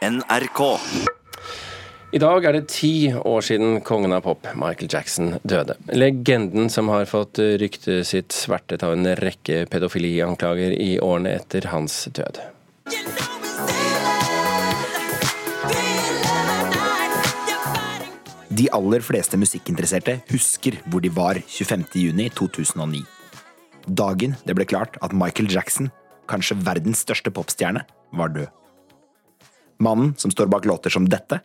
NRK. I dag er det ti år siden kongen av pop, Michael Jackson, døde. Legenden som har fått ryktet sitt svertet av en rekke pedofilianklager i årene etter hans død. De aller fleste musikkinteresserte husker hvor de var 25.6.2009. Dagen det ble klart at Michael Jackson, kanskje verdens største popstjerne, var død. Mannen som står bak låter som dette,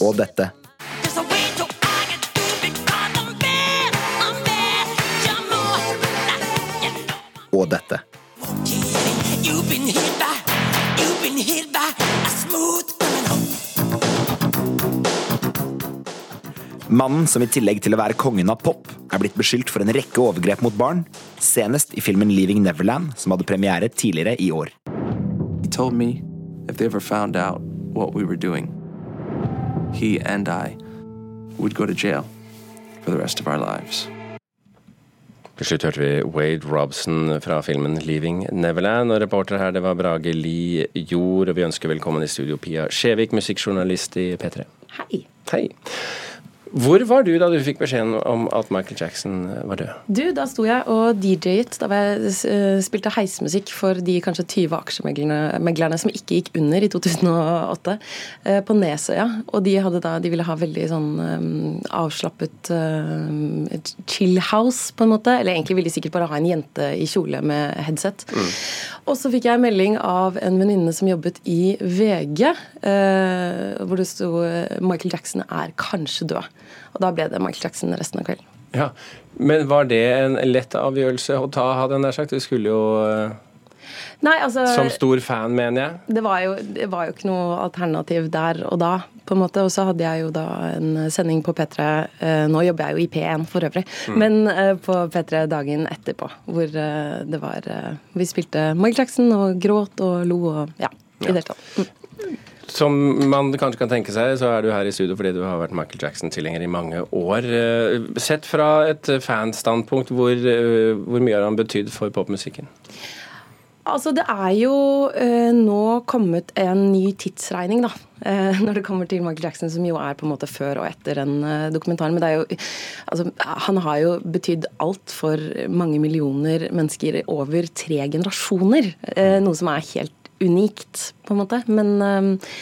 og dette, og dette. Mannen som i tillegg til å være kongen av pop, er blitt beskyldt for en rekke overgrep mot barn, senest i filmen Leaving Neverland, som hadde premiere tidligere i år. He told me if they ever found out what we were doing, he and I would go to jail for the rest of our lives. Til slutt hørte vi Wade Robson fra filmen 'Leaving Neverland'. Og reporter her, det var Brage Li Jord. Og vi ønsker velkommen i studio Pia Skjevik, musikkjournalist i P3. Hei. Hei. Hvor var du da du fikk beskjeden om at Michael Jackson var død? Du, da sto jeg og DJ-et da jeg eh, spilte heismusikk for de kanskje 20 aksjemeglerne som ikke gikk under i 2008, eh, på Nesøya. Og de, da, de ville ha veldig sånn um, avslappet um, chill house, på en måte. Eller egentlig ville de sikkert bare ha en jente i kjole med headset. Og så fikk jeg melding av en venninne som jobbet i VG, uh, hvor det sto eh, 'Michael Jackson er kanskje død'. Og da ble det Michael Jackson resten av kvelden. Ja, Men var det en lett avgjørelse å ta, hadde jeg nær sagt? Du skulle jo eh, Nei, altså Som stor fan, mener jeg. det var, jo, det var jo ikke noe alternativ der og da, på en måte. Og så hadde jeg jo da en sending på P3 eh, Nå jobber jeg jo i P1 for øvrig, men eh, på P3 dagen etterpå, hvor eh, det var Vi spilte Michael Jackson og gråt og lo og ja, i det hele tatt. Mm. Som man kanskje kan tenke seg, så er du her i studio fordi du har vært Michael Jackson-tilhenger i mange år. Eh, Sett fra et fanstandpunkt, hvor, eh, hvor mye har han betydd for popmusikken? Altså, det er jo eh, nå kommet en ny tidsregning, da. eh, når det kommer til Michael Jackson, som jo er på en måte før og etter den eh, dokumentaren. Men det er jo Altså, han har jo betydd alt for mange millioner mennesker over tre generasjoner. eh, noe som er helt unikt, på en måte. Men eh,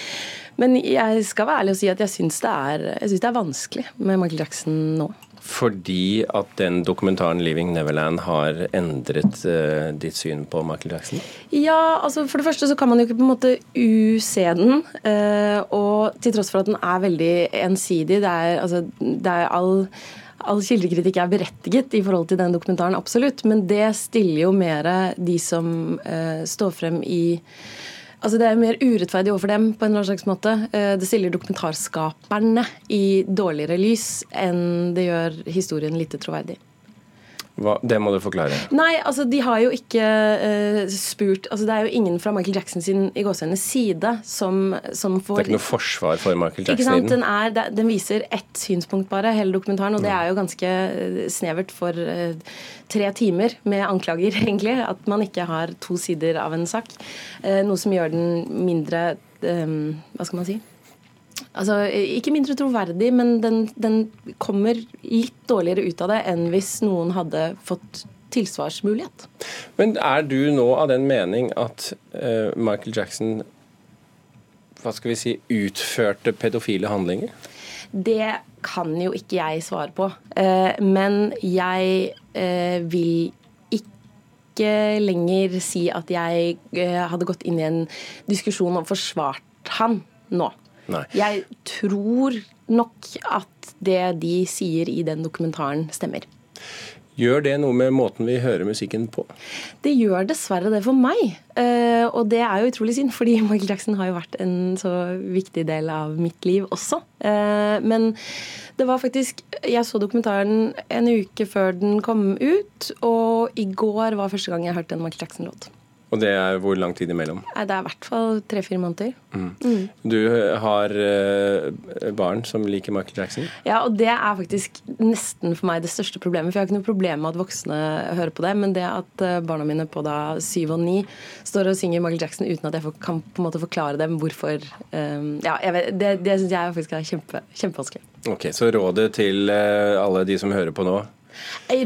men jeg skal være ærlig og si at jeg syns det, det er vanskelig med Michael Jackson nå. Fordi at den dokumentaren 'Leaving Neverland' har endret uh, ditt syn på Michael Jackson? Ja, altså For det første så kan man jo ikke på en måte use den. Uh, og til tross for at den er veldig ensidig, det er, altså, det er all All kildekritikk er berettiget i forhold til den dokumentaren, absolutt. Men det stiller jo mer de som uh, står frem i Altså Det er mer urettferdig overfor dem på en eller annen slags måte. Eh, Det stiller dokumentarskaperne i dårligere lys enn det gjør historien lite troverdig. Hva, det må du forklare. Nei, altså de har jo ikke uh, spurt altså Det er jo ingen fra Michael Jackson sin i gåsehudenes side som, som Det er ikke noe forsvar for Michael Jackson i sant? den. Den, er, den viser ett synspunkt bare, hele dokumentaren, og det er jo ganske eh, snevert for uh, tre timer med anklager, egentlig. At man ikke har to sider av en sak. Uh, noe som gjør den mindre um, Hva skal man si? Altså, Ikke mindre troverdig, men den, den kommer litt dårligere ut av det enn hvis noen hadde fått tilsvarsmulighet. Men er du nå av den mening at uh, Michael Jackson hva skal vi si, utførte pedofile handlinger? Det kan jo ikke jeg svare på. Uh, Men jeg uh, vil ikke lenger si at jeg hadde gått inn i en diskusjon og forsvart han nå. Nei. Jeg tror nok at det de sier i den dokumentaren, stemmer. Gjør det noe med måten vi hører musikken på? Det gjør dessverre det for meg. Eh, og det er jo utrolig synd, fordi Michael Jackson har jo vært en så viktig del av mitt liv også. Eh, men det var faktisk Jeg så dokumentaren en uke før den kom ut, og i går var første gang jeg hørte en Michael Jackson-låt. Og det er hvor lang tid imellom? Det er i hvert fall tre-fire måneder. Du har eh, barn som liker Michael Jackson. Ja, og det er faktisk nesten for meg det største problemet. For jeg har ikke noe problem med at voksne hører på det, men det at eh, barna mine på da syv og ni står og synger Michael Jackson uten at jeg kan på en måte forklare dem hvorfor eh, Ja, jeg vet, det, det syns jeg faktisk er kjempe, kjempevanskelig. Ok, Så rådet til eh, alle de som hører på nå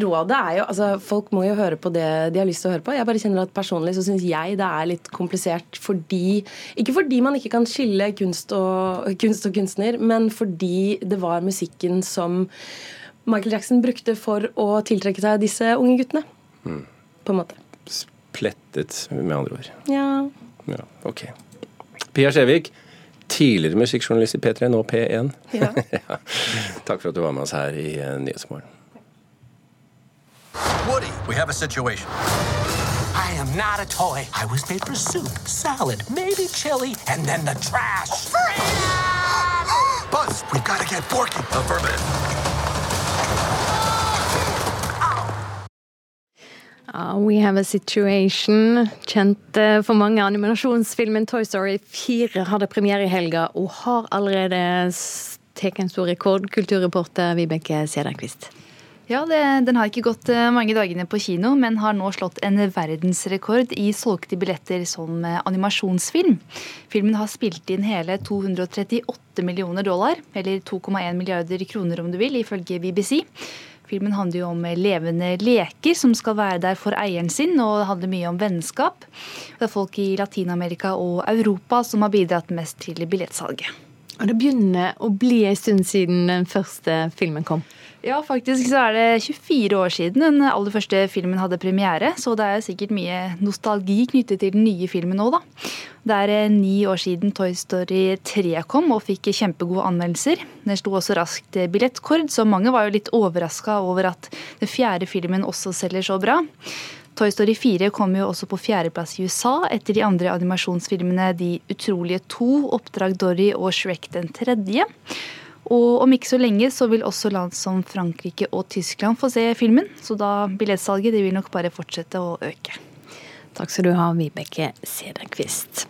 Rådet er jo altså Folk må jo høre på det de har lyst til å høre på. Jeg bare kjenner at Personlig så syns jeg det er litt komplisert fordi Ikke fordi man ikke kan skille kunst og, kunst og kunstner, men fordi det var musikken som Michael Jackson brukte for å tiltrekke seg disse unge guttene. På en måte. Plettet, med andre ord. Ja. Ja, ok. Pia Skjevik, tidligere musikkjournalist i P3, nå P1. Ja. Ja. Takk for at du var med oss her i eh, Nyhetsmorgen. We have a situation. I am not a toy. I was made for soup, salad, maybe chili, and then the trash. Buzz, we've got to get Forky. Affirmative. Ja, We Have a Situation, kjent eh, for mange. Animasjonsfilmen Toy Story 4 hadde premiere i helga og har allerede tatt en stor rekord. Kulturreporter Vibeke Sederquist. Ja, det, Den har ikke gått eh, mange dagene på kino, men har nå slått en verdensrekord i solgte billetter som eh, animasjonsfilm. Filmen har spilt inn hele 238 millioner dollar, eller 2,1 milliarder kroner om du vil, ifølge BBC. Filmen handler jo om eh, levende leker som skal være der for eieren sin, og det handler mye om vennskap. Det er folk i Latin-Amerika og Europa som har bidratt mest til billettsalget. Og det begynner å bli en stund siden den første filmen kom. Ja, faktisk så er det 24 år siden den aller første filmen hadde premiere, så det er sikkert mye nostalgi knyttet til den nye filmen nå, da. Det er eh, ni år siden Toy Story 3 kom og fikk kjempegode anmeldelser. Den slo også raskt eh, billettkord, så mange var jo litt overraska over at den fjerde filmen også selger så bra. Toy Story 4 kom jo også på fjerdeplass i USA etter de andre animasjonsfilmene De utrolige to, Oppdrag Dory og Shrek den tredje. Og om ikke så lenge så vil også land som Frankrike og Tyskland få se filmen, så da billettsalget vil nok bare fortsette å øke. Takk skal du ha, Vibeke Sederquist.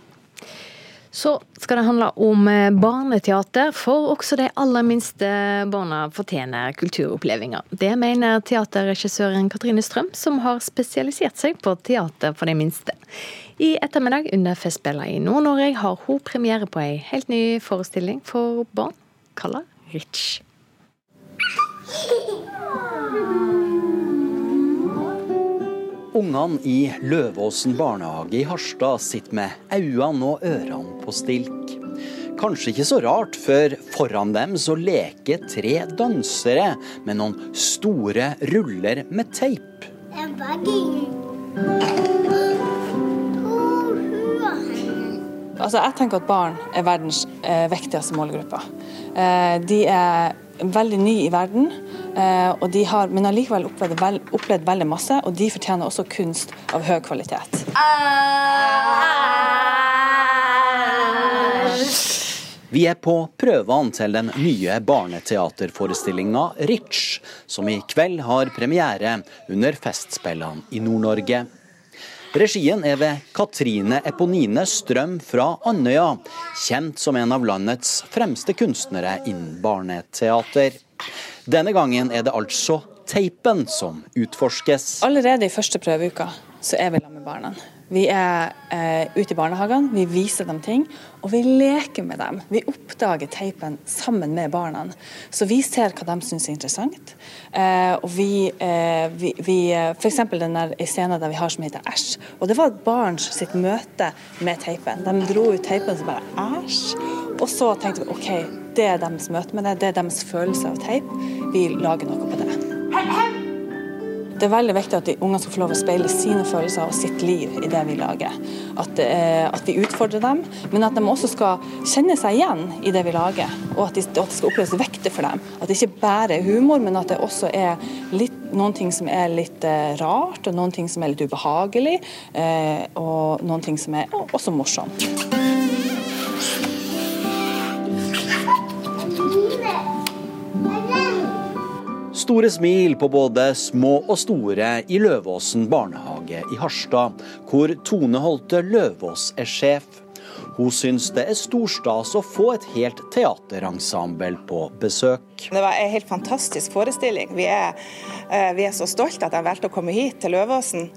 Så skal det handle om eh, barneteater, for også de aller minste barna fortjener kulturopplevelser. Det mener teaterregissøren Katrine Strøm, som har spesialisert seg på teater for de minste. I ettermiddag under Festspillene i Nord-Norge har hun premiere på ei helt ny forestilling for barn, kalla Rich. Ungene i Løvåsen barnehage i Harstad sitter med øynene og ørene på stilk. Kanskje ikke så rart, for foran dem så leker tre dansere med noen store ruller med teip. Altså, jeg tenker at barn er verdens eh, viktigste målgruppe. Eh, de er veldig nye i verden, og de har, men allikevel opplevd, vel, opplevd veldig masse, og de fortjener også kunst av høy kvalitet. Vi er på prøvene til den nye barneteaterforestillinga Rich, som i kveld har premiere under Festspillene i Nord-Norge. Regien er ved Katrine Eponine Strøm fra Andøya, kjent som en av landets fremste kunstnere innen barneteater. Denne gangen er det altså teipen som utforskes. Allerede i første prøveuka så er vi sammen med barna. Vi er eh, ute i barnehagene, vi viser dem ting, og vi leker med dem. Vi oppdager teipen sammen med barna. Så vi ser hva de syns er interessant. Eh, og vi, eh, vi, vi F.eks. den scenen der vi har som heter Æsj. Og det var et barns sitt møte med teipen. De dro ut teipen så bare Æsj. Og så tenkte vi OK, det er deres møte med det, det er deres følelse av teip. Vi lager noe på det. Det er veldig viktig at ungene skal få lov å speile sine følelser og sitt liv i det vi lager. At, eh, at vi utfordrer dem, men at de også skal kjenne seg igjen i det vi lager. Og at, de, at det skal oppleves viktig for dem. At det ikke bare er humor, men at det også er litt, noen ting som er litt eh, rart, og noen ting som er litt ubehagelig, eh, og noen ting som er også morsomt. Store smil på både små og store i Løvåsen barnehage i Harstad, hvor Tone Holte Løvås er sjef. Hun syns det er stor stas å få et helt teaterensemble på besøk. Det var en helt fantastisk forestilling. Vi er, eh, vi er så stolte at de valgte å komme hit til Løvåsen.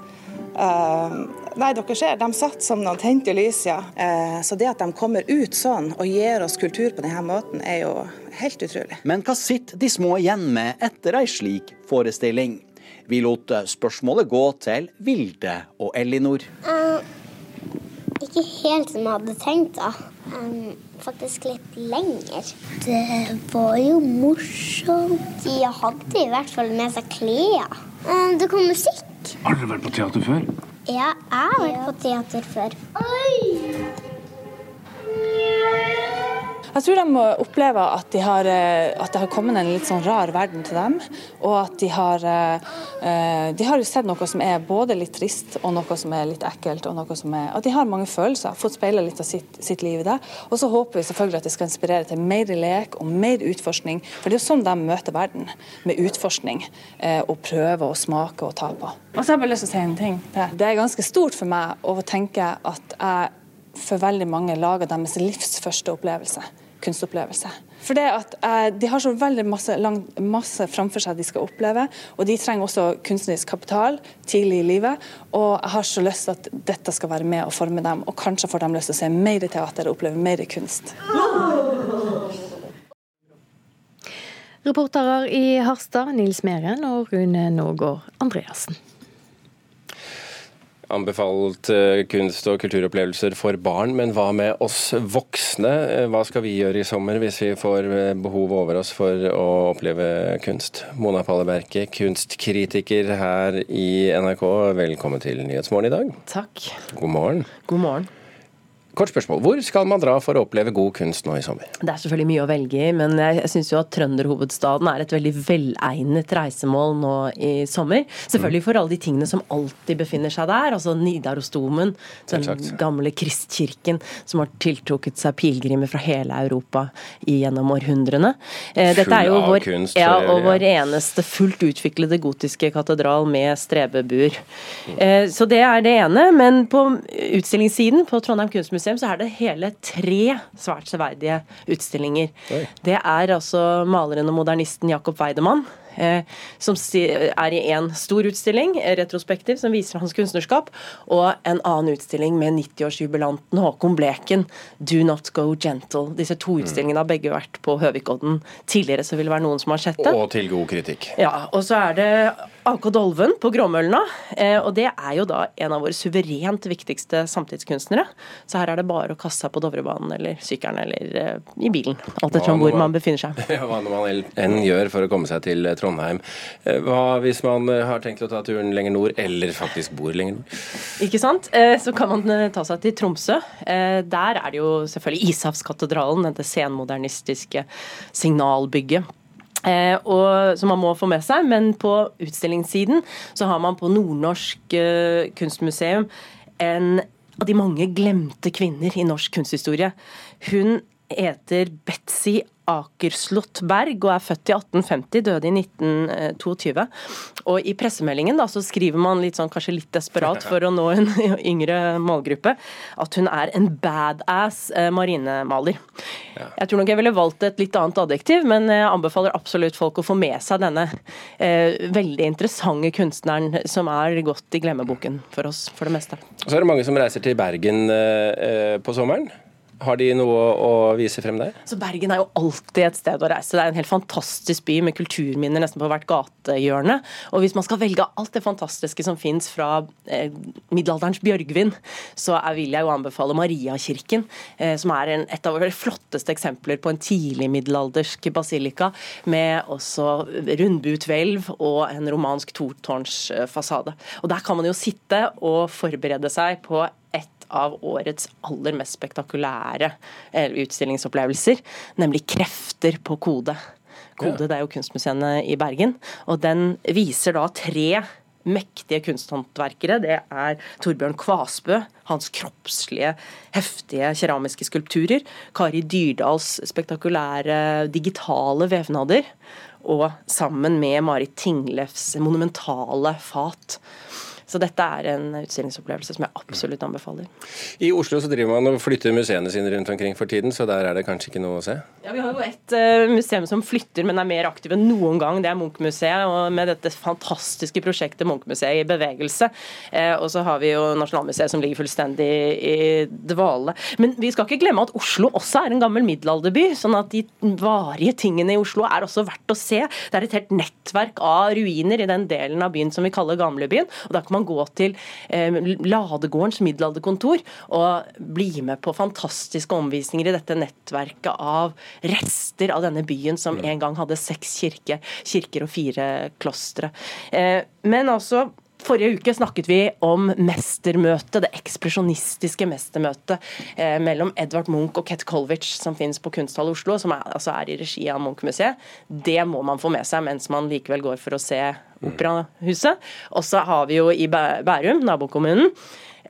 Nei, dere ser, de satt som noen tente lys, ja. Eh, så det at de kommer ut sånn og gir oss kultur på denne måten, er jo helt utrolig. Men hva sitter de små igjen med etter ei slik forestilling? Vi lot spørsmålet gå til Vilde og Ellinor. Eh, ikke helt som jeg hadde tenkt, da. Um, faktisk litt lenger. Det var jo morsomt. De hadde i hvert fall med seg klær. Um, det kom musikk. Har dere vært på teater før? Ja, jeg har vært på teater før. Oi! Jeg tror de må oppleve at, de har, eh, at det har kommet en litt sånn rar verden til dem. Og at de har, eh, de har jo sett noe som er både litt trist og noe som er litt ekkelt. og noe som er, At de har mange følelser, fått speila litt av sitt, sitt liv i det. Og så håper vi selvfølgelig at det skal inspirere til mer lek og mer utforskning. For det er jo sånn de møter verden, med utforskning. eh, Og prøve å smake og ta på. Og så har jeg bare lyst til å si en ting. Det er ganske stort for meg å tenke at jeg for veldig mange lager deres livs første opplevelse. Kunstopplevelse. For det at eh, De har så veldig masse, lang, masse framfor seg de skal oppleve, og de trenger også kunstnerisk kapital tidlig i livet. Og jeg har så lyst til at dette skal være med å forme dem, og kanskje får de lyst til å se mer teater og oppleve mer kunst. Reporterer i Harstad, Nils Meren og Rune Någård Andreassen. Anbefalt eh, kunst- og kulturopplevelser for barn, men hva med oss voksne? Eh, Hva skal vi gjøre i sommer hvis vi får eh, behov over oss for å oppleve kunst? Mona Palle Bjerke, kunstkritiker her i NRK, velkommen til Nyhetsmorgen i dag. Takk. God morgen. God morgen. Kort spørsmål. Hvor skal man dra for å oppleve god kunst nå i sommer? Det er selvfølgelig mye å velge i, men jeg syns jo at trønderhovedstaden er et veldig velegnet reisemål nå i sommer. Selvfølgelig for alle de tingene som alltid befinner seg der. Altså Nidarosdomen, den gamle kristkirken som har tiltrukket seg pilegrimer fra hele Europa gjennom århundrene. Eh, Dette er jo vår, ja, og vår eneste fullt utviklede gotiske katedral med strebebuer. Eh, Så det er det ene. Men på utstillingssiden på Trondheim kunstmuseum så er det hele tre svært severdige utstillinger. Oi. Det er altså maleren og modernisten Jakob Weidemann. Eh, som er i en stor utstilling, eh, retrospektiv, som viser hans kunstnerskap, og en annen utstilling med 90-årsjubilanten Håkon Bleken, 'Do Not Go Gentle'. Disse to utstillingene har begge vært på Høvikodden tidligere, så vil det være noen som har sett det. Og til god kritikk. Ja, og så er det AK Dolven på Gråmølna. Eh, og det er jo da en av våre suverent viktigste samtidskunstnere. Så her er det bare å kaste seg på Dovrebanen eller sykkelen eller eh, i bilen. Alt etter hvor man- befinner seg. Hva man enn gjør for å komme seg til Trondheim. Eh, Hva hvis man har tenkt å ta turen lenger nord, eller faktisk bor lenger nord? Ikke sant? Så kan man ta seg til Tromsø. Der er det jo selvfølgelig Ishavskatedralen, dette senmodernistiske signalbygget. Eh, og, som man må få med seg, men på utstillingssiden så har man på Nordnorsk eh, kunstmuseum en av de mange glemte kvinner i norsk kunsthistorie. Hun heter Betzy Akerslott Berg og er født i 1850, døde i 1922. Og i pressemeldingen da, så skriver man litt sånn, kanskje litt desperat for å nå en yngre målgruppe, at hun er en badass eh, marinemaler. Jeg tror nok jeg ville valgt et litt annet adjektiv, men jeg anbefaler absolutt folk å få med seg denne eh, veldig interessante kunstneren som er godt i glemmeboken for oss, for det meste. Så er det mange som reiser til Bergen eh, eh, på sommeren. Har de noe å vise frem der? Så Bergen er jo alltid et sted å reise. Det er en helt fantastisk by med kulturminner nesten på hvert gatehjørne. Og hvis man skal velge alt det fantastiske som fins fra eh, middelalderens Bjørgvin, så er, vil jeg jo anbefale Mariakirken, eh, som er en, et av våre flotteste eksempler på en tidlig middelaldersk basilika, med også rundbuethvelv og en romansk totårnsfasade. Og der kan man jo sitte og forberede seg på av årets aller mest spektakulære eh, utstillingsopplevelser, nemlig 'Krefter på kode'. Kode det er jo kunstmuseene i Bergen, og den viser da tre mektige kunsthåndverkere. Det er Torbjørn Kvasbø, hans kroppslige, heftige keramiske skulpturer. Kari Dyrdals spektakulære digitale vevnader. og sammen med Marit Tinglefs monumentale fat. Så dette er en utstillingsopplevelse som jeg absolutt anbefaler. I Oslo så driver man og flytter museene sine rundt omkring for tiden, så der er det kanskje ikke noe å se? Ja, Vi har jo et uh, museum som flytter, men er mer aktiv enn noen gang. Det er Munch-museet, og med dette fantastiske prosjektet Munch-museet i bevegelse. Uh, og så har vi jo Nasjonalmuseet som ligger fullstendig i dvale. Men vi skal ikke glemme at Oslo også er en gammel middelalderby, sånn at de varige tingene i Oslo er også verdt å se. Det er et helt nettverk av ruiner i den delen av byen som vi kaller gamlebyen. og da kan man gå til eh, Ladegårdens middelalderkontor og bli med på fantastiske omvisninger i dette nettverket av rester av denne byen som en gang hadde seks kirke, kirker og fire klostre. Eh, men altså Forrige uke snakket vi om mestermøtet, det ekspresjonistiske mestermøtet eh, mellom Edvard Munch og Ket Colwich, som finnes på Kunsthall Oslo, som er, altså er i regi av Munch-museet. Det må man få med seg mens man likevel går for å se Operahuset. Og så har vi jo i Bærum, nabokommunen,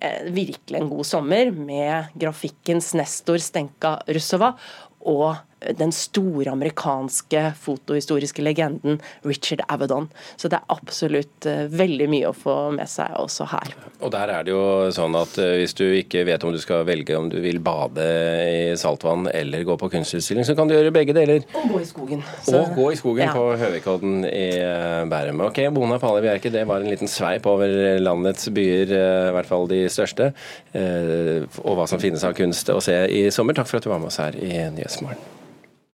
eh, virkelig en god sommer med grafikkens nestor Stenka Russova og den store amerikanske fotohistoriske legenden Richard Avedon. Så det er absolutt eh, veldig mye å få med seg også her. Og der er det jo sånn at eh, hvis du ikke vet om du skal velge om du vil bade i saltvann eller gå på kunstutstilling, så kan du gjøre begge deler. Og gå i skogen. Og gå i skogen Ja. på Høvikodden i eh, Bærum. Ok, Bona Pali Bjerke, det var en liten sveip over landets byer, i hvert fall de største, og hva som finnes av kunst å se i sommer. Takk for at du var med oss her i Nyhetsmorgen. this morning.